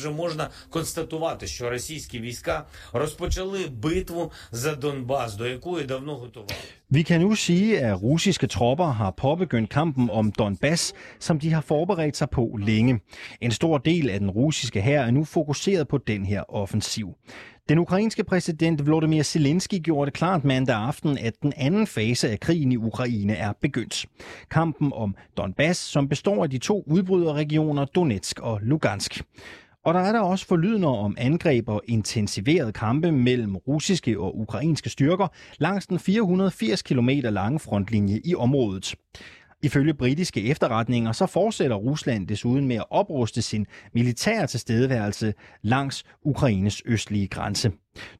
вже можна констатувати, що російські війська розпочали битву за Донбас, до якої давно готували. Vi kan nu sige, at russiske tropper har påbegyndt kampen om Donbass, som de har forberedt sig på længe. En stor del af den russiske hær er nu fokuseret på den her offensiv. Den ukrainske præsident Volodymyr Zelensky gjorde det klart mandag aften, at den anden fase af krigen i Ukraine er begyndt. Kampen om Donbass, som består af de to udbryderregioner Donetsk og Lugansk. Og der er der også forlydende om angreb og intensiverede kampe mellem russiske og ukrainske styrker langs den 480 km lange frontlinje i området. Ifølge britiske efterretninger så fortsætter Rusland desuden med at opruste sin militære tilstedeværelse langs Ukraines østlige grænse.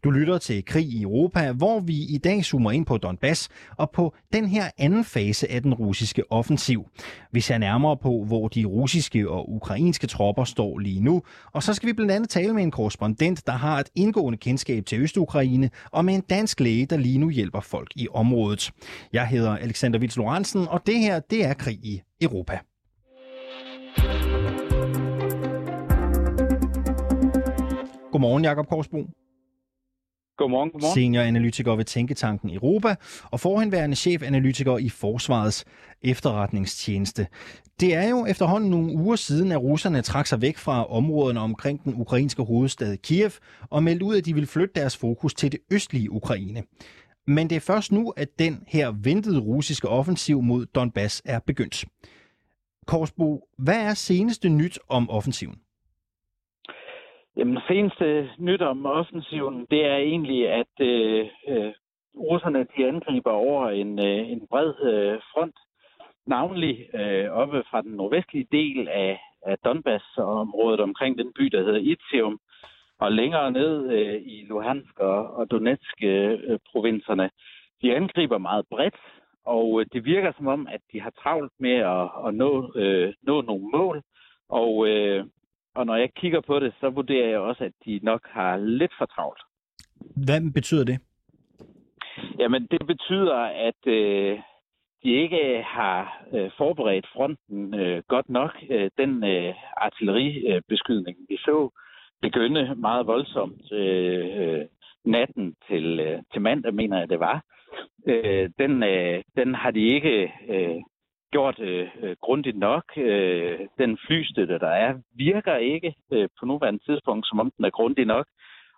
Du lytter til Krig i Europa, hvor vi i dag zoomer ind på Donbass og på den her anden fase af den russiske offensiv. Vi ser nærmere på, hvor de russiske og ukrainske tropper står lige nu, og så skal vi blandt andet tale med en korrespondent, der har et indgående kendskab til Østukraine, og med en dansk læge, der lige nu hjælper folk i området. Jeg hedder Alexander Vils Lorentzen, og det her, det er Krig i Europa. Godmorgen, Jakob Korsbo. Godmorgen, godmorgen. Senioranalytiker ved Tænketanken Europa og forhenværende chefanalytiker i Forsvarets efterretningstjeneste. Det er jo efterhånden nogle uger siden, at russerne trak sig væk fra områderne omkring den ukrainske hovedstad Kiev og meldte ud, at de vil flytte deres fokus til det østlige Ukraine. Men det er først nu, at den her ventede russiske offensiv mod Donbass er begyndt. Korsbo, hvad er seneste nyt om offensiven? Jamen, seneste nyt om offensiven, det er egentlig, at øh, øh, russerne de angriber over en, øh, en bred øh, front, navnlig øh, oppe fra den nordvestlige del af, af Donbass-området omkring den by, der hedder Izium, og længere ned øh, i Luhansk og, og Donetsk-provinserne. Øh, de angriber meget bredt, og øh, det virker som om, at de har travlt med at, at nå, øh, nå nogle mål, og øh, og når jeg kigger på det, så vurderer jeg også, at de nok har lidt for travlt. Hvad betyder det? Jamen, det betyder, at øh, de ikke har øh, forberedt fronten øh, godt nok. Øh, den øh, artilleribeskydning, vi så begynde meget voldsomt øh, natten til, øh, til mandag, mener jeg, det var. Øh, den, øh, den har de ikke øh, gjort øh, øh, grundigt nok. Øh, den flystøtte, der er, virker ikke øh, på nuværende tidspunkt, som om den er grundig nok.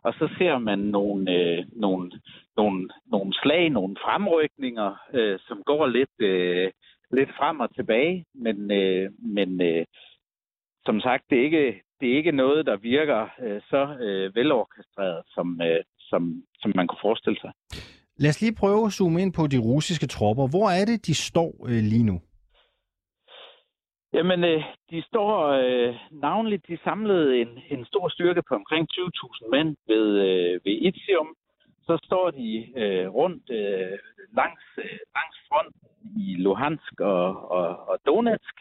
Og så ser man nogle, øh, nogle, nogle, nogle slag, nogle fremrykninger, øh, som går lidt, øh, lidt frem og tilbage. Men, øh, men øh, som sagt, det er, ikke, det er ikke noget, der virker øh, så øh, velorkestreret, som, øh, som, som man kunne forestille sig. Lad os lige prøve at zoome ind på de russiske tropper. Hvor er det, de står øh, lige nu? Jamen, øh, de står øh, navnligt, de samlede en, en stor styrke på omkring 20.000 mænd ved, øh, ved Izium. Så står de øh, rundt øh, langs, øh, langs front i Luhansk og, og, og Donetsk.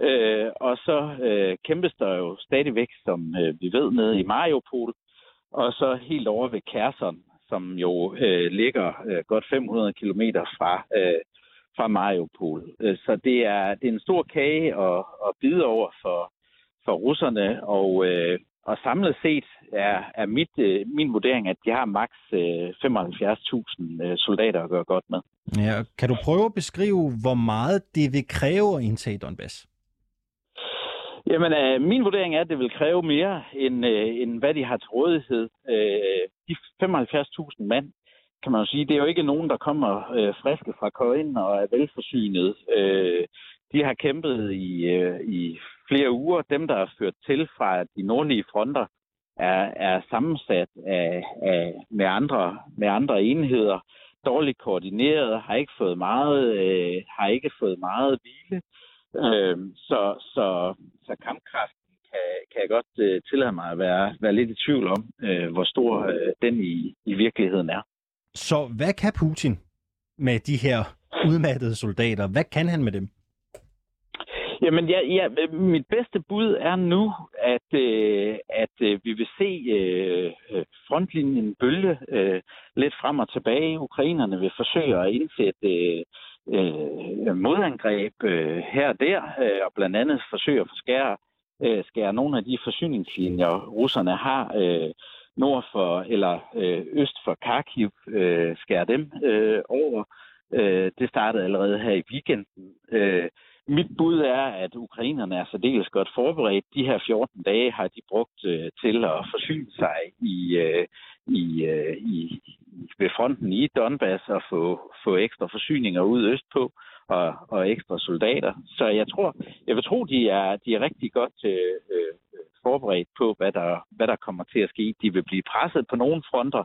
Øh, og så øh, kæmpes der jo stadigvæk, som øh, vi ved, nede i Mariupol. Og så helt over ved Kherson, som jo øh, ligger øh, godt 500 km fra, øh, fra Mariupol. Øh, så det er, det er en stor kage at, at bide over for, for russerne, og, øh, og samlet set er, er mit, øh, min vurdering, at de har maks 75.000 soldater at gøre godt med. Ja, kan du prøve at beskrive, hvor meget det vil kræve at indtage Donbass? Jamen, øh, min vurdering er, at det vil kræve mere, end, øh, end hvad de har til rådighed. Øh, de 75.000 mand, kan man jo sige, det er jo ikke nogen, der kommer øh, friske fra køjen og er velforsynet. Øh, de har kæmpet i, øh, i flere uger. Dem, der er ført til fra de nordlige fronter, er, er sammensat af, af, med, andre, med andre enheder, dårligt koordineret, har ikke fået meget, øh, har ikke fået meget hvile. Øh, så, så, så kampkraften kan, kan jeg godt øh, tillade mig at være, være lidt i tvivl om, øh, hvor stor øh, den i, i virkeligheden er. Så hvad kan Putin med de her udmattede soldater? Hvad kan han med dem? Jamen, ja, ja, mit bedste bud er nu, at, øh, at øh, vi vil se øh, øh frontlinjen bølge øh, lidt frem og tilbage. Ukrainerne vil forsøge at indsætte øh, øh, modangreb øh, her og der, øh, og blandt andet forsøge at skære, øh, skære nogle af de forsyningslinjer, russerne har øh, nord for eller øh, øst for Kharkiv, øh, skære dem øh, over. Øh, det startede allerede her i weekenden. Øh, mit bud er, at ukrainerne er særdeles godt forberedt. De her 14 dage har de brugt øh, til at forsyne sig i, øh, i, øh, i, ved fronten i Donbass og få, få ekstra forsyninger ud østpå og, og ekstra soldater. Så jeg tror, jeg vil tro, de er, de er rigtig godt øh, øh forberedt på, hvad der, hvad der kommer til at ske. De vil blive presset på nogle fronter,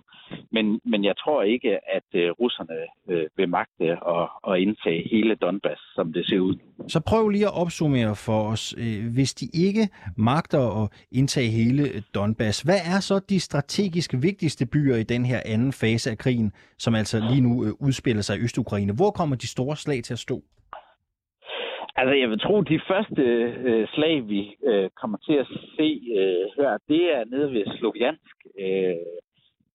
men, men jeg tror ikke, at øh, russerne øh, vil magte at, at indtage hele Donbass, som det ser ud. Så prøv lige at opsummere for os. Øh, hvis de ikke magter at indtage hele Donbass, hvad er så de strategisk vigtigste byer i den her anden fase af krigen, som altså lige nu øh, udspiller sig i Østukraine? Hvor kommer de store slag til at stå? Altså, jeg vil tro, at de første øh, slag, vi øh, kommer til at se øh, her, det er nede ved Sloviansk, øh,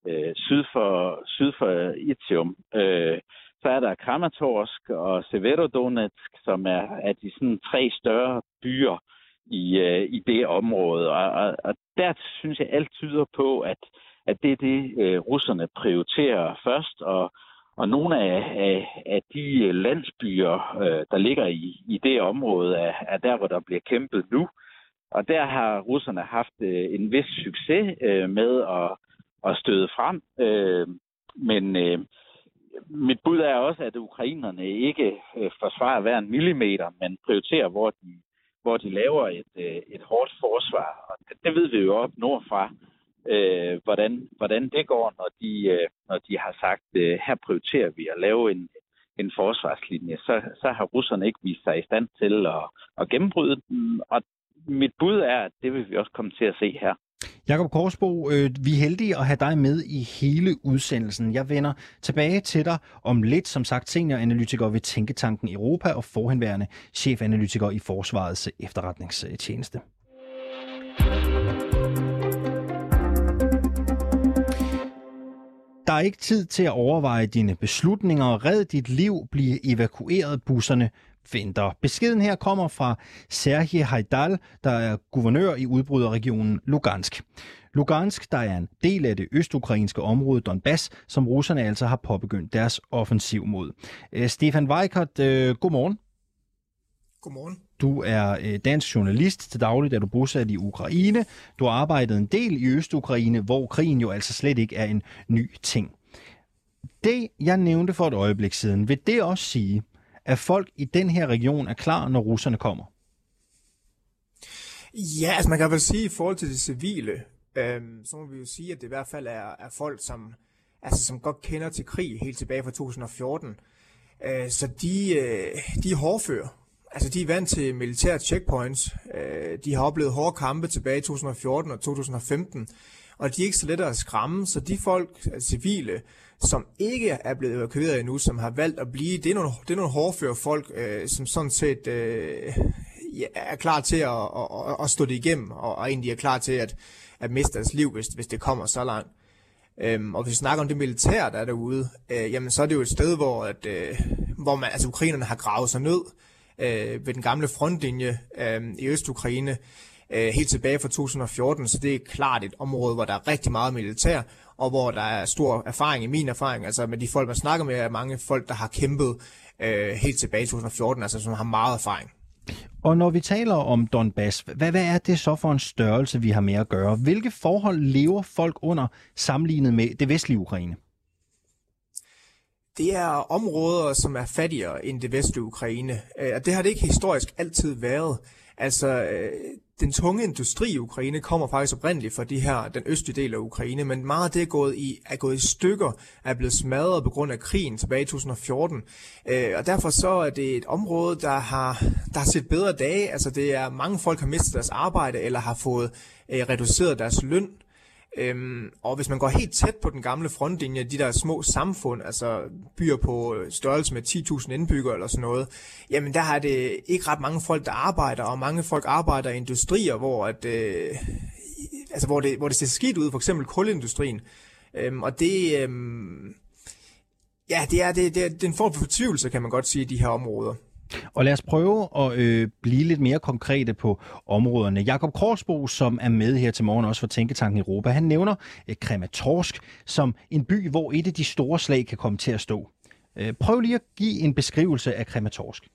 øh, syd for, syd for Itium. Øh, så er der Kramatorsk og Severodonetsk, som er, er de sådan tre større byer i, øh, i det område. Og, og, og der synes jeg, alt tyder på, at, at det er det, øh, russerne prioriterer først, og og nogle af, af, af de landsbyer, øh, der ligger i, i det område, er, er der, hvor der bliver kæmpet nu. Og der har russerne haft øh, en vis succes øh, med at, at støde frem. Øh, men øh, mit bud er også, at ukrainerne ikke øh, forsvarer hver en millimeter, men prioriterer, hvor de, hvor de laver et, øh, et hårdt forsvar. Og det, det ved vi jo op nordfra, øh, hvordan, hvordan det går, når de, øh, når de har sagt, øh, her prioriterer vi at lave en, en forsvarslinje, så, så har russerne ikke vist sig i stand til at, at gennembryde den. Og mit bud er, at det vil vi også komme til at se her. Jakob Korsbo, øh, vi er heldige at have dig med i hele udsendelsen. Jeg vender tilbage til dig om lidt, som sagt senioranalytiker ved Tænketanken Europa og forhenværende chefanalytiker i Forsvarets efterretningstjeneste. Der er ikke tid til at overveje dine beslutninger. Red dit liv, bliv evakueret. Busserne venter. Beskeden her kommer fra Serhii Haidal, der er guvernør i udbryderregionen Lugansk. Lugansk, der er en del af det østukrainske område Donbass, som russerne altså har påbegyndt deres offensiv mod. Øh, Stefan Weikert, øh, godmorgen. Godmorgen. Du er øh, dansk journalist. Til dagligt er du bosat i Ukraine. Du har arbejdet en del i Øst-Ukraine, hvor krigen jo altså slet ikke er en ny ting. Det, jeg nævnte for et øjeblik siden, vil det også sige, at folk i den her region er klar, når russerne kommer? Ja, altså man kan vel sige, i forhold til det civile, øhm, så må vi jo sige, at det i hvert fald er, er folk, som, altså, som godt kender til krig helt tilbage fra 2014. Øh, så de, øh, de er hårdfører Altså, de er vant til militære checkpoints. Øh, de har oplevet hårde kampe tilbage i 2014 og 2015, og de er ikke så lette at skræmme, så de folk, altså civile, som ikke er blevet evakueret endnu, som har valgt at blive, det er nogle, det er nogle hårdføre folk, øh, som sådan set øh, ja, er klar til at, at, at stå det igennem, og, og egentlig er klar til at, at miste deres liv, hvis, hvis det kommer så langt. Øhm, og hvis vi snakker om det militær, der er derude, øh, jamen så er det jo et sted, hvor, at, øh, hvor man, altså ukrainerne har gravet sig ned, øh, ved den gamle frontlinje øh, i Øst-Ukraine øh, helt tilbage fra 2014, så det er klart et område, hvor der er rigtig meget militær, og hvor der er stor erfaring, i min erfaring, altså med de folk, man snakker med, er mange folk, der har kæmpet øh, helt tilbage i 2014, altså som har meget erfaring. Og når vi taler om Donbass, hvad, hvad er det så for en størrelse, vi har med at gøre? Hvilke forhold lever folk under sammenlignet med det vestlige Ukraine? Det er områder, som er fattigere end det vestlige Ukraine. Øh, og det har det ikke historisk altid været. Altså, øh, den tunge industri i Ukraine kommer faktisk oprindeligt fra de her, den østlige del af Ukraine, men meget af det er gået i, er gået i stykker, er blevet smadret på grund af krigen tilbage i 2014. Øh, og derfor så er det et område, der har, der har set bedre dage. Altså det er, mange folk har mistet deres arbejde, eller har fået øh, reduceret deres løn Øhm, og hvis man går helt tæt på den gamle frontlinje, de der små samfund, altså byer på størrelse med 10.000 indbyggere eller sådan noget, jamen der har det ikke ret mange folk, der arbejder, og mange folk arbejder i industrier, hvor, at, øh, altså, hvor, det, hvor det ser skidt ud, for eksempel kulindustrien. Øhm, og det, øhm, ja, det er, det, det, er, det er en form for fortvivlelse, kan man godt sige, i de her områder. Og lad os prøve at øh, blive lidt mere konkrete på områderne. Jakob Korsbo, som er med her til morgen også for Tænketanken Europa, han nævner øh, Krematorsk som en by, hvor et af de store slag kan komme til at stå. Øh, prøv lige at give en beskrivelse af Krematorsk.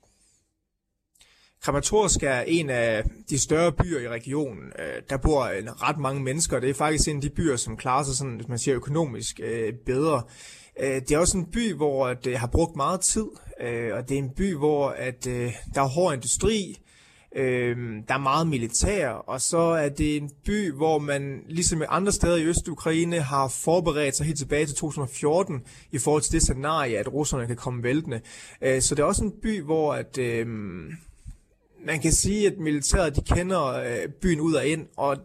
Krematorsk er en af de større byer i regionen. Øh, der bor øh, ret mange mennesker. Det er faktisk en af de byer, som klarer sig sådan, hvis man siger økonomisk øh, bedre. Øh, det er også en by, hvor det øh, har brugt meget tid, øh, og det er en by, hvor at, øh, der er hård industri, der er meget militær, og så er det en by, hvor man, ligesom i andre steder i Øst-Ukraine, har forberedt sig helt tilbage til 2014 i forhold til det scenarie, at russerne kan komme væltende. Så det er også en by, hvor at, man kan sige, at militæret de kender øh, byen ud og ind, og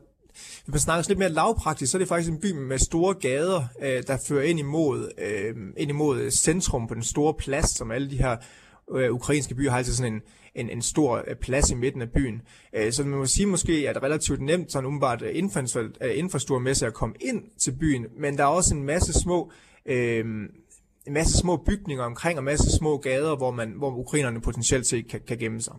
hvis man snakker lidt mere lavpraktisk, så er det faktisk en by med store gader, øh, der fører ind imod, øh, ind imod øh, centrum på den store plads, som alle de her øh, ukrainske byer har altid sådan en, en, en stor øh, plads i midten af byen. Øh, så man må sige måske, at det er relativt nemt sådan umiddelbart øh, øh infrastrukturmæssigt at komme ind til byen, men der er også en masse små øh, en masse små bygninger omkring og en masse små gader, hvor, man, hvor ukrainerne potentielt set kan, kan gemme sig.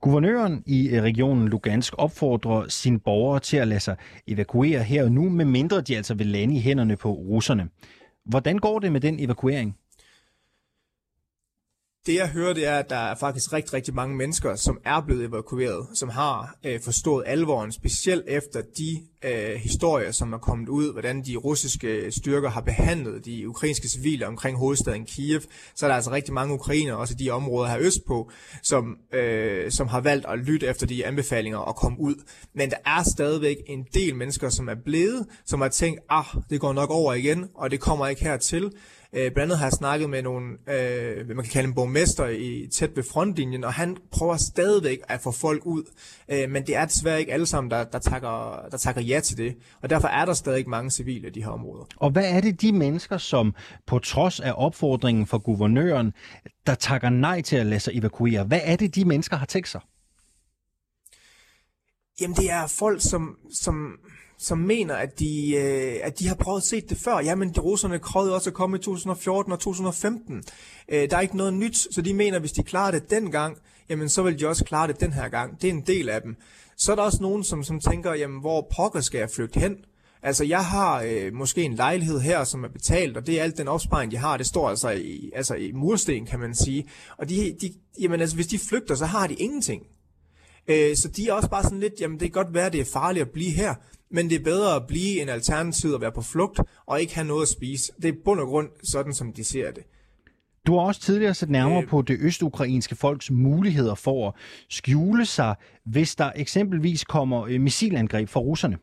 Guvernøren i øh, regionen Lugansk opfordrer sine borgere til at lade sig evakuere her og nu, medmindre de altså vil lande i hænderne på russerne. Hvordan går det med den evakuering? Det jeg hører, det er, at der er faktisk rigtig, rigtig mange mennesker, som er blevet evakueret, som har øh, forstået alvoren, specielt efter de øh, historier, som er kommet ud, hvordan de russiske styrker har behandlet de ukrainske civile omkring hovedstaden Kiev. Så er der altså rigtig mange ukrainer, også i de områder her østpå, som, øh, som har valgt at lytte efter de anbefalinger og komme ud. Men der er stadigvæk en del mennesker, som er blevet, som har tænkt, ah, det går nok over igen, og det kommer ikke hertil. Øh, blandt andet har jeg snakket med nogle, øh, hvad man kan kalde en borgmester i, tæt ved frontlinjen, og han prøver stadigvæk at få folk ud. Øh, men det er desværre ikke alle sammen, der, der, takker, der takker ja til det. Og derfor er der stadig mange civile i de her områder. Og hvad er det de mennesker, som på trods af opfordringen fra guvernøren, der takker nej til at lade sig evakuere? Hvad er det, de mennesker har tænkt sig? Jamen det er folk, som, som som mener, at de, øh, at de har prøvet at se det før. Jamen, de russerne krøvede også at komme i 2014 og 2015. Øh, der er ikke noget nyt, så de mener, at hvis de klarer det dengang, jamen så vil de også klare det den her gang. Det er en del af dem. Så er der også nogen, som, som tænker, jamen hvor pokker skal jeg flygte hen? Altså, jeg har øh, måske en lejlighed her, som er betalt, og det er alt den opsparing, jeg har. Det står altså i, altså i mursten, kan man sige. Og de, de, jamen, altså, hvis de flygter, så har de ingenting. Øh, så de er også bare sådan lidt, jamen det kan godt være, at det er farligt at blive her, men det er bedre at blive en alternativ at være på flugt og ikke have noget at spise. Det er bund og grund sådan, som de ser det. Du har også tidligere set nærmere øh, på det østukrainske folks muligheder for at skjule sig, hvis der eksempelvis kommer øh, missilangreb fra russerne.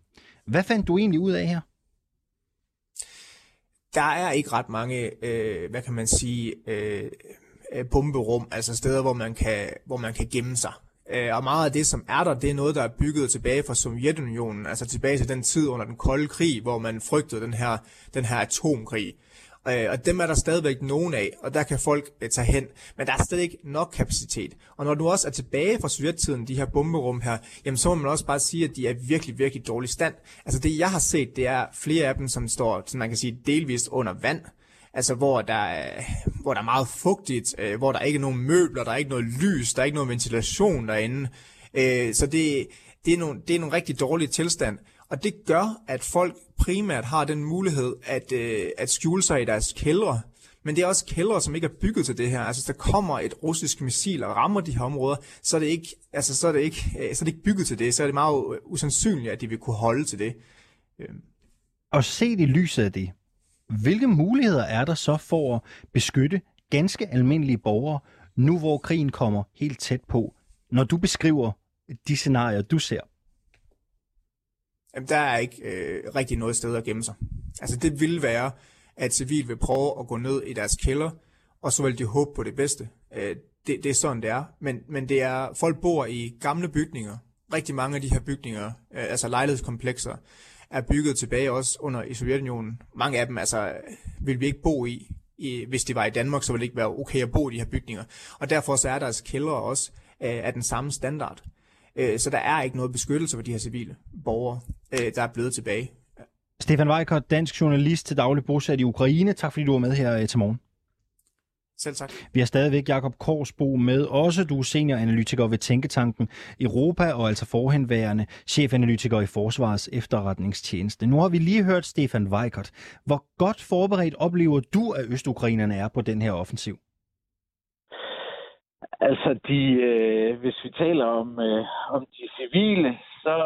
Hvad fandt du egentlig ud af her? Der er ikke ret mange, øh, hvad kan man sige, øh, bomberum, altså steder, hvor man kan, hvor man kan gemme sig. Øh, og meget af det, som er der, det er noget, der er bygget tilbage fra Sovjetunionen, altså tilbage til den tid under den kolde krig, hvor man frygtede den her, den her atomkrig. Øh, og dem er der stadigvæk nogen af, og der kan folk øh, tage hen, men der er stadig ikke nok kapacitet. Og når du også er tilbage fra sovjettiden, de her bomberum her, jamen så må man også bare sige, at de er virkelig, virkelig dårlig stand. Altså det, jeg har set, det er flere af dem, som står, som man kan sige, delvist under vand, altså hvor der, er, hvor der er meget fugtigt, øh, hvor der ikke er nogen møbler, der er ikke noget lys, der er ikke noget ventilation derinde. Øh, så det, det, er nogle, det er nogle rigtig dårlige tilstand. Og det gør, at folk primært har den mulighed at, øh, at skjule sig i deres kældre. Men det er også kældre, som ikke er bygget til det her. Altså, hvis der kommer et russisk missil og rammer de her områder, så er det ikke, altså, så er det ikke, øh, så er det ikke bygget til det. Så er det meget øh, usandsynligt, at de vil kunne holde til det. Øh. Og set i lyset af det, hvilke muligheder er der så for at beskytte ganske almindelige borgere, nu hvor krigen kommer helt tæt på, når du beskriver de scenarier, du ser? Jamen, der er ikke øh, rigtig noget sted at gemme sig. Altså det vil være, at civil vil prøve at gå ned i deres kælder, og så vil de håbe på det bedste. Øh, det, det er sådan, det er. Men, men det er, folk bor i gamle bygninger. Rigtig mange af de her bygninger, øh, altså lejlighedskomplekser, er bygget tilbage også under i Sovjetunionen. Mange af dem altså, vil vi ikke bo i, i, hvis det var i Danmark, så ville det ikke være okay at bo i de her bygninger. Og derfor så er deres kældre også øh, af den samme standard. Øh, så der er ikke noget beskyttelse for de her civile borgere, øh, der er blevet tilbage. Stefan Weikert, dansk journalist til daglig bosat i Ukraine. Tak fordi du var med her øh, til morgen. Selv tak. Vi har stadigvæk Jakob Korsbo med. Også du er senioranalytiker ved Tænketanken Europa og altså forhenværende chefanalytiker i Forsvarets efterretningstjeneste. Nu har vi lige hørt Stefan Weikert. Hvor godt forberedt oplever du, at østukrainerne er på den her offensiv? Altså, de, øh, hvis vi taler om, øh, om de civile, så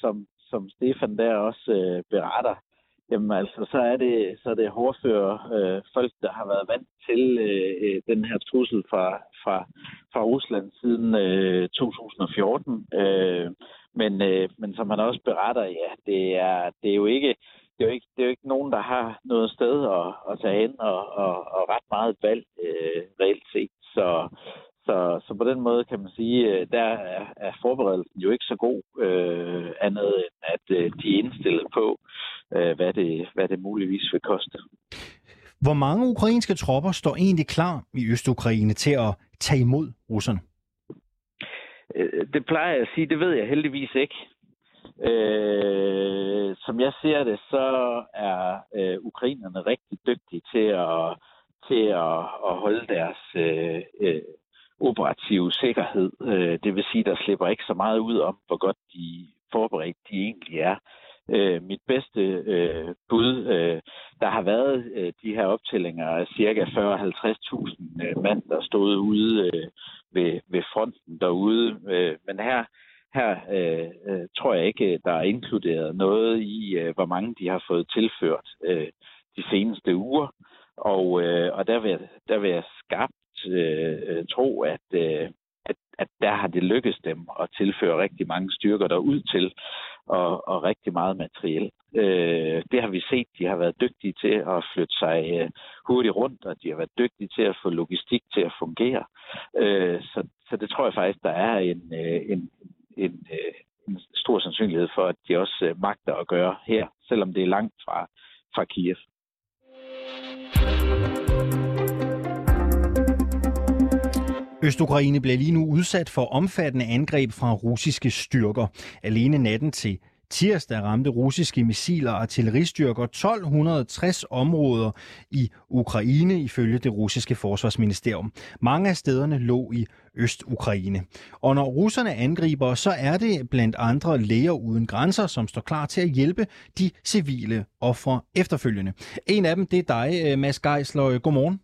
som, som Stefan der også øh, beretter, jamen altså, så er det, så er det hårdfører øh, folk, der har været vant til øh, øh, den her trussel fra, fra, fra Rusland siden øh, 2014. Øh, men, øh, men som han også beretter, ja, det er, det er jo ikke det er jo ikke, det er jo ikke nogen, der har noget sted at, at tage hen og, og, og ret meget valg øh, reelt set. Så, så, så på den måde kan man sige, øh, der er, er forberedelsen jo ikke så god øh, andet end, at øh, de er indstillet på, øh, hvad, det, hvad det muligvis vil koste. Hvor mange ukrainske tropper står egentlig klar i Øst-Ukraine til at tage imod russerne? Øh, det plejer jeg at sige, det ved jeg heldigvis ikke. Øh, som jeg ser det, så er øh, ukrainerne rigtig dygtige til at til at, at holde deres øh, øh, operative sikkerhed. Øh, det vil sige, der slipper ikke så meget ud om, hvor godt de forberedt de egentlig er. Øh, mit bedste øh, bud, øh, der har været øh, de her optællinger af cirka 40-50.000 øh, mand, der stod ude øh, ved, ved fronten derude. Øh, men her, her øh, øh, tror jeg ikke, der er inkluderet noget i, øh, hvor mange de har fået tilført øh, de seneste uger. Og, øh, og der, vil jeg, der vil jeg skarpt øh, øh tro, at, øh, at, at der har det lykkes dem at tilføre rigtig mange styrker derud til, og, og rigtig meget materiel. Øh, det har vi set. De har været dygtige til at flytte sig øh, hurtigt rundt, og de har været dygtige til at få logistik til at fungere. Øh, så, så det tror jeg faktisk, der er en, øh, en, en, øh, en stor sandsynlighed for, at de også øh, magter at gøre her, selvom det er langt fra, fra Kiev. Østukraine bliver lige nu udsat for omfattende angreb fra russiske styrker. Alene natten til tirsdag ramte russiske missiler og artilleristyrker 1260 områder i Ukraine, ifølge det russiske forsvarsministerium. Mange af stederne lå i Øst-Ukraine. Og når russerne angriber, så er det blandt andre læger uden grænser, som står klar til at hjælpe de civile ofre efterfølgende. En af dem, det er dig, øh, Mads Geisler. Godmorgen.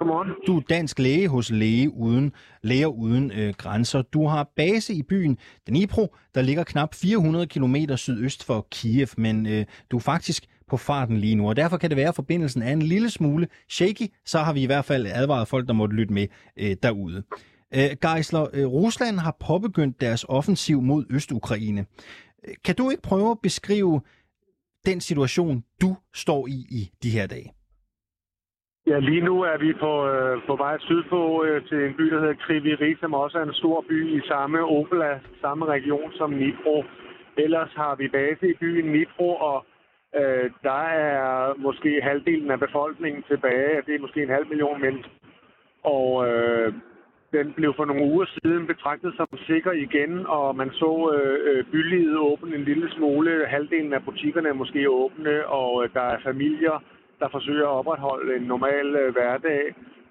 Godmorgen. Du er dansk læge hos Læge Uden, Læger Uden øh, Grænser. Du har base i byen Dnipro, der ligger knap 400 km sydøst for Kiev, men øh, du er faktisk på farten lige nu, og derfor kan det være, at forbindelsen er en lille smule shaky. Så har vi i hvert fald advaret folk, der måtte lytte med øh, derude. Øh, Geisler, øh, Rusland har påbegyndt deres offensiv mod Øst-Ukraine. Øh, kan du ikke prøve at beskrive den situation, du står i i de her dage? Ja, lige nu er vi på, øh, på vej sydpå øh, til en by, der hedder Kriviri, som også er en stor by i samme oblast, samme region som Nipro. Ellers har vi base i byen Nipro, og øh, der er måske halvdelen af befolkningen tilbage. Det er måske en halv million mennesker. Og øh, den blev for nogle uger siden betragtet som sikker igen, og man så øh, øh bylivet åbne en lille smule. Halvdelen af butikkerne er måske åbne, og øh, der er familier, der forsøger at opretholde en normal øh, hverdag.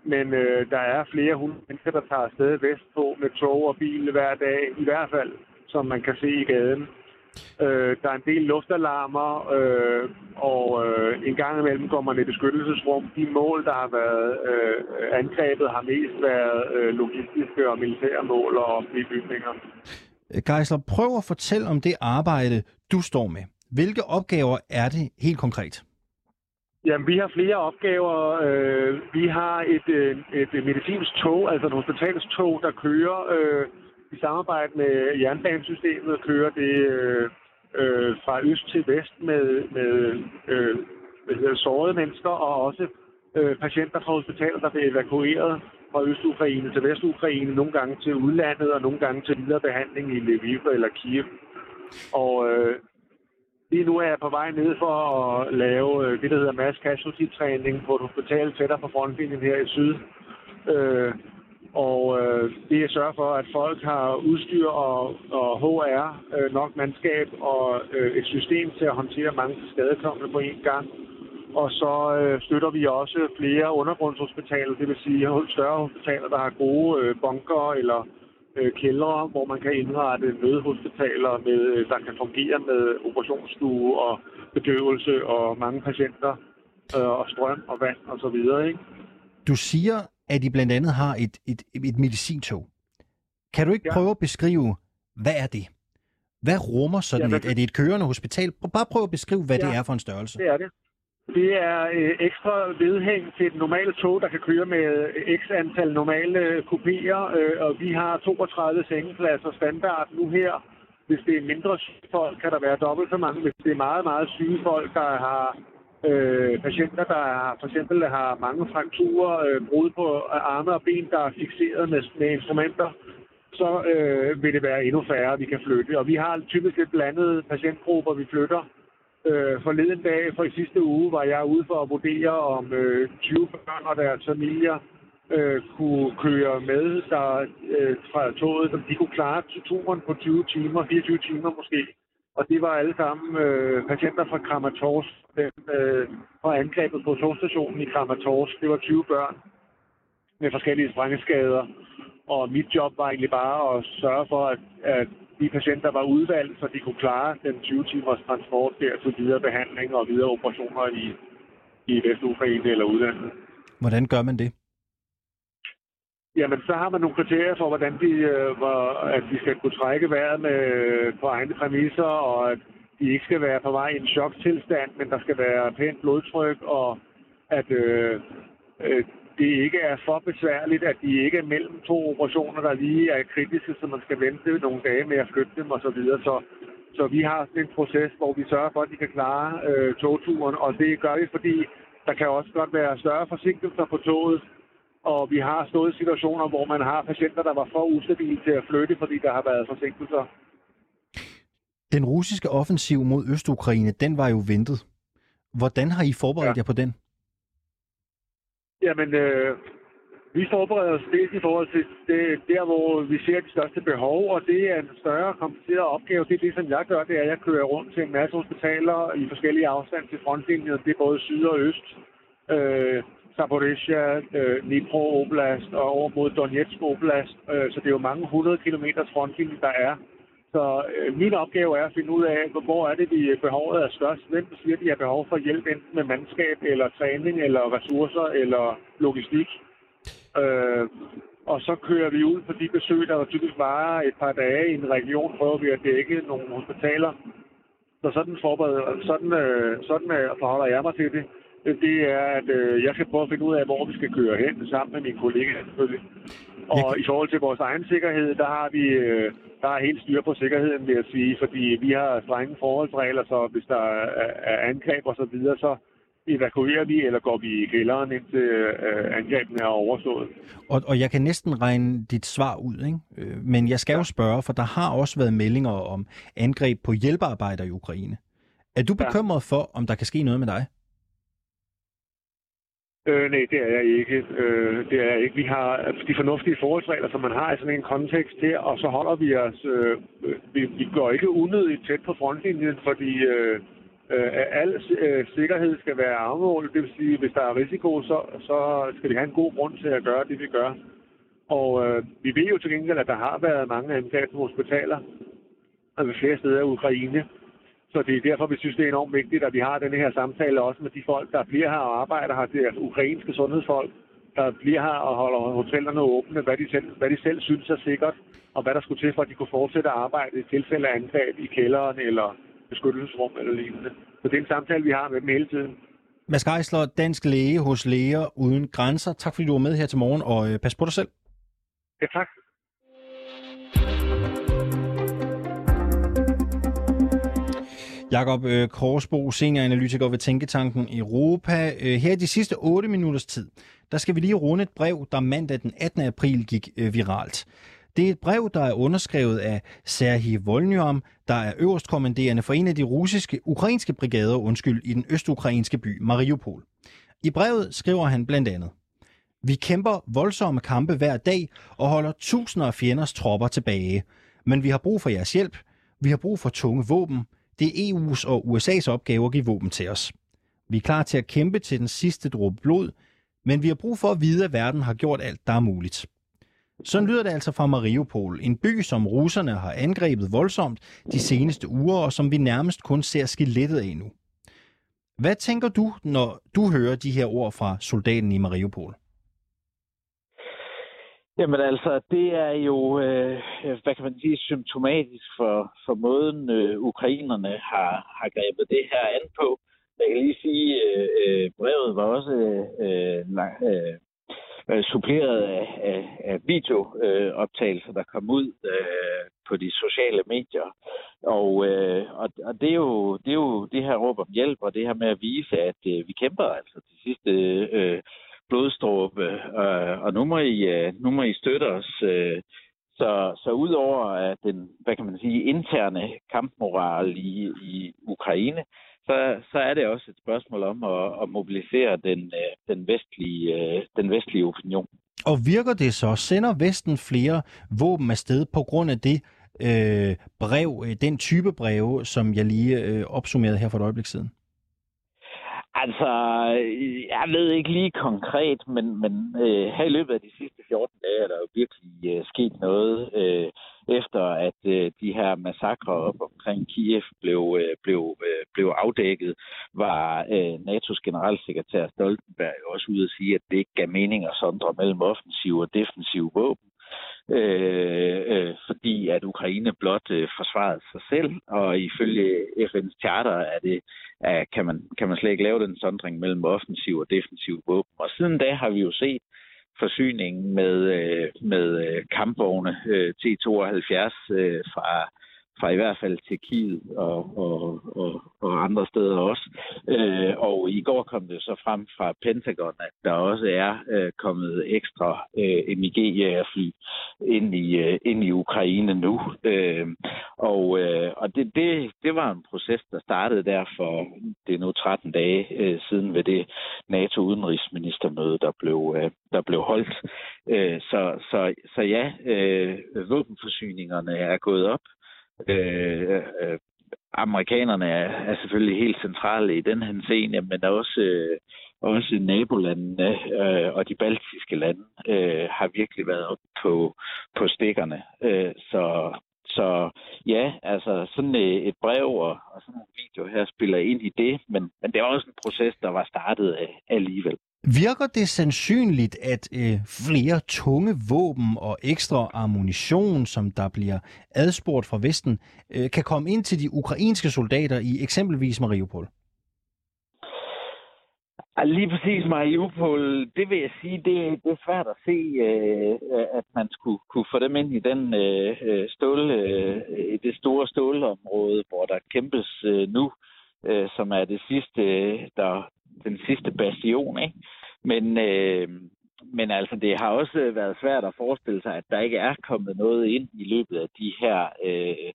Men øh, der er flere hundrede mennesker, der tager afsted vestpå med tog og bil hver dag, i hvert fald, som man kan se i gaden. Øh, der er en del luftalarmer, øh, og øh, en gang imellem går man i beskyttelsesrum. De mål, der har været øh, angrebet, har mest været øh, logistiske og militære mål og offentlige bygninger. Øh, Geisler, prøv at fortælle om det arbejde, du står med. Hvilke opgaver er det helt konkret? Jamen, vi har flere opgaver. Øh, vi har et, øh, et medicinsk tog, altså et hospitalstog, der kører øh, i samarbejde med jernbanesystemet, kører det øh, øh, fra øst til vest med, med øh, med sårede mennesker og også øh, patienter fra hospitaler, der bliver evakueret fra Øst-Ukraine til Vest-Ukraine, nogle gange til udlandet og nogle gange til videre behandling i Lviv eller Kiev. Og øh, Lige nu er jeg på vej ned for at lave øh, det, der hedder mass casualty træning på et hospital tættere på frontlinjen her i syd. Øh, og øh, det er at sørge for, at folk har udstyr og, og HR, øh, nok mandskab og øh, et system til at håndtere mange skadekommende på én gang. Og så øh, støtter vi også flere undergrundshospitaler, det vil sige større hospitaler, der har gode øh, bunker eller øh, kældre, hvor man kan indrette nødhospitaler, med, øh, der kan fungere med operationsstue og bedøvelse og mange patienter øh, og strøm og vand og så videre. Ikke? Du siger, at I blandt andet har et, et, et medicintog. Kan du ikke ja. prøve at beskrive, hvad er det? Hvad rummer sådan ja, et? Er det et kørende hospital? Bare prøv at beskrive, hvad ja, det er for en størrelse. Det er det. Det er øh, ekstra vedhæng til et normalt tog, der kan køre med øh, x antal normale øh, kopier, øh, og vi har 32 sengepladser standard nu her. Hvis det er mindre folk, kan der være dobbelt så mange. Hvis det er meget, meget syge folk, der har øh, patienter, der har, for eksempel har mange frakturer, øh, brud på arme og ben, der er fixeret med, med instrumenter, så øh, vil det være endnu færre, vi kan flytte. Og vi har typisk lidt blandede patientgrupper, vi flytter. Øh, forleden dag, for i sidste uge, var jeg ude for at vurdere, om øh, 20 børn og deres familier øh, kunne køre med der, øh, fra toget, som de kunne klare turen på 20 timer, 24 timer måske. Og det var alle sammen øh, patienter fra Kramatorsk, den, øh, fra angrebet på togstationen i Kramatorsk. Det var 20 børn med forskellige sprængeskader. Og mit job var egentlig bare at sørge for, at, at de patienter var udvalgt, så de kunne klare den 20 timers transport der til videre behandling og videre operationer i, i Vestukraine eller udlandet. Hvordan gør man det? Jamen, så har man nogle kriterier for, hvordan de, øh, hvor, at de skal kunne trække vejret med, på egne præmisser, og at de ikke skal være på vej i en choktilstand, men der skal være pænt blodtryk, og at øh, øh, det ikke er for besværligt, at de ikke er mellem to operationer, der lige er kritiske, så man skal vente nogle dage med at flytte dem osv. Så, så, så vi har en proces, hvor vi sørger for, at de kan klare øh, togturen, og det gør vi, fordi der kan også godt være større forsinkelser på toget, og vi har stået i situationer, hvor man har patienter, der var for ustabile til at flytte, fordi der har været forsinkelser. Den russiske offensiv mod Øst-Ukraine, den var jo ventet. Hvordan har I forberedt ja. jer på den? Jamen, øh, vi forbereder os dels i forhold til det, der, hvor vi ser de største behov, og det er en større kompliceret opgave. Det er det, som jeg gør, det er, at jeg kører rundt til en masse hospitaler i forskellige afstand til frontlinjen. Det er både syd og øst. Øh, Zaporizhia, øh, Dnipro Oblast og over mod Donetsk Oblast. Øh, så det er jo mange hundrede kilometer frontlinje, der er. Så øh, min opgave er at finde ud af, hvor er det, vi øh, behovet er størst. Hvem siger, de har behov for hjælp enten med mandskab, eller træning, eller ressourcer, eller logistik. Øh, og så kører vi ud på de besøg, der typisk varer et par dage i en region, prøver vi at dække nogle hospitaler. Så sådan, forbereder, sådan, øh, sådan øh, forholder jeg mig til det det er, at øh, jeg skal prøve at finde ud af, hvor vi skal køre hen sammen med mine kollegaer selvfølgelig. Og i forhold til vores egen sikkerhed, der har vi øh, der er helt styr på sikkerheden, vil jeg sige, fordi vi har strenge forholdsregler, så hvis der er angreb og så videre, så evakuerer vi, eller går vi i kælderen, indtil øh, angrebene er overstået. Og, og jeg kan næsten regne dit svar ud, ikke? Øh, men jeg skal jo spørge, for der har også været meldinger om angreb på hjælpearbejder i Ukraine. Er du bekymret for, om der kan ske noget med dig? Øh, nej, det er jeg ikke. Øh, det er jeg ikke. Vi har altså, de fornuftige forholdsregler, som man har i sådan en kontekst her, og så holder vi os... Øh, vi, vi går ikke unødigt tæt på frontlinjen, fordi øh, øh, al øh, sikkerhed skal være afmålet. Det vil sige, hvis der er risiko, så, så skal vi have en god grund til at gøre det, vi gør. Og øh, vi ved jo til gengæld, at der har været mange angreb på hospitaler, altså flere steder i Ukraine. Så det er derfor, vi synes, det er enormt vigtigt, at vi har den her samtale også med de folk, der bliver her og arbejder her. Det er altså ukrainske sundhedsfolk, der bliver her og holder hotellerne åbne, hvad de, selv, hvad de selv synes er sikkert, og hvad der skulle til, for at de kunne fortsætte at arbejde i tilfælde af angreb i kælderen eller beskyttelsesrum eller lignende. Så det er en samtale, vi har med dem hele tiden. Mads Geisler, dansk læge hos Læger Uden Grænser. Tak fordi du var med her til morgen, og øh, pas på dig selv. Ja, tak. Jakob øh, Korsbo, senioranalytiker ved Tænketanken Europa. Øh, her i de sidste 8 minutters tid, der skal vi lige runde et brev, der mandag den 18. april gik øh, viralt. Det er et brev, der er underskrevet af Serhii Volnyom, der er øverstkommanderende for en af de russiske, ukrainske brigader, undskyld, i den østukrainske by Mariupol. I brevet skriver han blandt andet, Vi kæmper voldsomme kampe hver dag og holder tusinder af fjenders tropper tilbage. Men vi har brug for jeres hjælp. Vi har brug for tunge våben. Det er EU's og USA's opgave at give våben til os. Vi er klar til at kæmpe til den sidste dråbe blod, men vi har brug for at vide, at verden har gjort alt, der er muligt. Sådan lyder det altså fra Mariupol, en by, som russerne har angrebet voldsomt de seneste uger, og som vi nærmest kun ser skelettet af nu. Hvad tænker du, når du hører de her ord fra soldaten i Mariupol? Jamen altså, det er jo, øh, hvad kan man sige, symptomatisk for, for måden, øh, ukrainerne har, har grebet det her an på. Jeg kan lige sige, øh, øh brevet var også øh, lang, øh, øh, suppleret af, af, af videooptagelser, der kom ud øh, på de sociale medier. Og, øh, og, og det, er jo, det er jo det her råb om hjælp, og det her med at vise, at øh, vi kæmper altså de sidste øh, blodstråbe, øh, og nu må, I, øh, nu må I støtte os. Øh, så, så udover at den, hvad kan man sige, interne kampmoral i, i Ukraine, så, så er det også et spørgsmål om at, at mobilisere den, øh, den, vestlige, øh, den vestlige opinion. Og virker det så? Sender Vesten flere våben afsted på grund af det øh, brev, øh, den type breve, som jeg lige øh, opsummerede her for et øjeblik siden? Altså, jeg ved ikke lige konkret, men, men øh, her i løbet af de sidste 14 dage er der jo virkelig øh, sket noget, øh, efter at øh, de her massakre op omkring Kiev blev, øh, blev, øh, blev afdækket, var øh, NATO's generalsekretær Stoltenberg også ude at sige, at det ikke gav mening at sondre mellem offensiv og defensiv våben øh, øh, fordi at Ukraine blot øh, forsvarede sig selv, og ifølge FN's charter er det, er, kan, man, kan man slet ikke lave den sondring mellem offensiv og defensiv våben. Og siden da har vi jo set forsyningen med, øh, med øh, kampvogne øh, T-72 øh, fra fra i hvert fald Tjekkiet og, og, og, og andre steder også. Øh, og i går kom det så frem fra Pentagon, at der også er øh, kommet ekstra øh, MiG-jægerfly ind i, øh, ind i Ukraine nu. Øh, og øh, og det, det, det var en proces, der startede der for det er nu 13 dage øh, siden ved det NATO-udenrigsministermøde, der blev, øh, der blev holdt. Øh, så, så, så ja, øh, våbenforsyningerne er gået op. Øh, øh, amerikanerne er, er selvfølgelig helt centrale i den her scene, men også, øh, også nabolandene øh, og de baltiske lande øh, har virkelig været op på, på stikkerne. Øh, så, så ja, altså sådan øh, et brev og, og sådan en video her spiller ind i det, men, men det var også en proces, der var startet øh, alligevel. Virker det sandsynligt, at øh, flere tunge våben og ekstra ammunition, som der bliver adspurgt fra Vesten, øh, kan komme ind til de ukrainske soldater i eksempelvis Mariupol? Lige præcis Mariupol, det vil jeg sige, det, det er svært at se, øh, at man skulle kunne få dem ind i den øh, øh stål, øh, det store stålområde, hvor der kæmpes øh, nu, øh, som er det sidste, der, den sidste bastion. Ikke? Men, øh, men altså, det har også været svært at forestille sig, at der ikke er kommet noget ind i løbet af de her øh,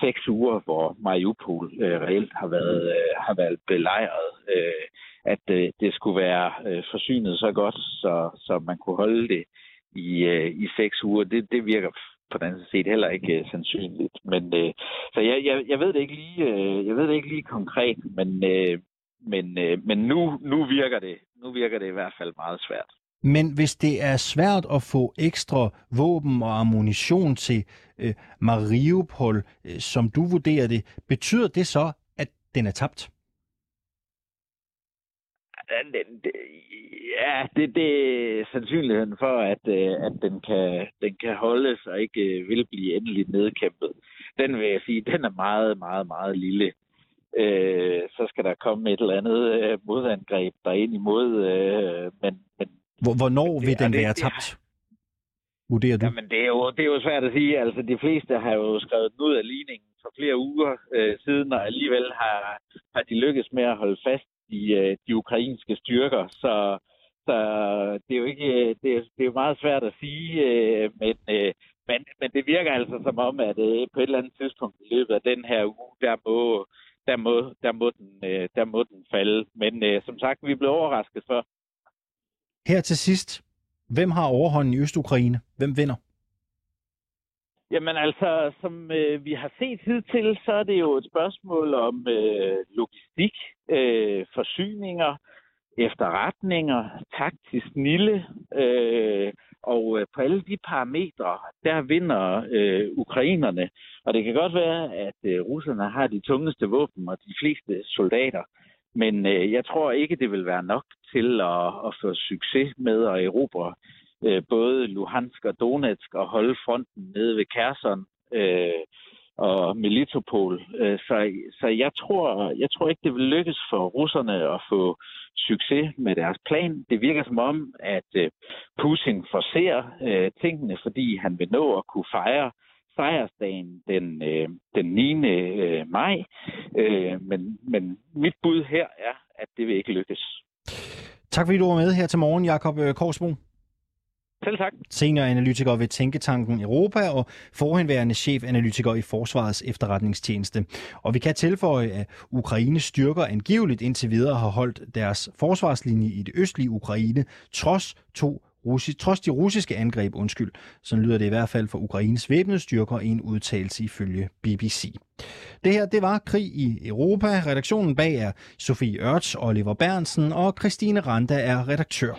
seks uger, hvor Mariupol øh, reelt har været, øh, har været belejret. Øh, at øh, det skulle være øh, forsynet så godt, så, så man kunne holde det i, øh, i seks uger. Det, det virker på den anden set heller ikke øh, sandsynligt. Men øh, så jeg, jeg, jeg ved det ikke lige, øh, jeg ved det ikke lige konkret, men øh, men, øh, men nu, nu virker det, nu virker det i hvert fald meget svært. Men hvis det er svært at få ekstra våben og ammunition til øh, Mariupol, øh, som du vurderer det, betyder det så, at den er tabt? Ja, det, det er sandsynligheden for, at, øh, at den, kan, den kan holdes og ikke øh, vil blive endeligt nedkæmpet. Den vil jeg sige, den er meget, meget, meget lille øh, så skal der komme et eller andet øh, modangreb ind imod. Øh, men, men, Hvornår vil den være tabt? Vurderer du? Jamen, det er, jo, det er jo svært at sige. Altså, de fleste har jo skrevet den ud af ligningen for flere uger øh, siden, og alligevel har, har de lykkes med at holde fast i øh, de ukrainske styrker. Så, så det er jo ikke øh, det er, det er jo meget svært at sige, øh, men, Men, men det virker altså som om, at på et eller andet tidspunkt i løbet af den her uge, der må, der må, der må, den, der må den falde. Men som sagt, vi blev overrasket for. Her til sidst, hvem har overhånden i Øst-Ukraine? Hvem vinder? Jamen altså, som øh, vi har set hidtil, så er det jo et spørgsmål om øh, logistik, øh, forsyninger, efterretninger, taktisk nille, øh, og øh, på alle de parametre, der vinder øh, ukrainerne. Og det kan godt være, at øh, russerne har de tungeste våben og de fleste soldater, men øh, jeg tror ikke, det vil være nok til at, at få succes med at erobre øh, Øh, både Luhansk og Donetsk og holde fronten nede ved Kherson øh, og Melitopol. Øh, så så jeg, tror, jeg tror ikke, det vil lykkes for russerne at få succes med deres plan. Det virker som om, at øh, Putin forser øh, tingene, fordi han vil nå at kunne fejre sejrsdagen den, øh, den 9. Øh, maj. Øh, men, men mit bud her er, at det vil ikke lykkes. Tak fordi du var med her til morgen, Jakob øh, Korsbo. Selv tak. Senioranalytiker ved Tænketanken Europa og forhenværende chefanalytiker i Forsvarets efterretningstjeneste. Og vi kan tilføje, at Ukraines styrker angiveligt indtil videre har holdt deres forsvarslinje i det østlige Ukraine, trods to Russi, trods de russiske angreb, undskyld. Så lyder det i hvert fald for Ukraines væbnede styrker i en udtalelse ifølge BBC. Det her, det var Krig i Europa. Redaktionen bag er Sofie Ørts, Oliver Bernsen og Christine Randa er redaktør.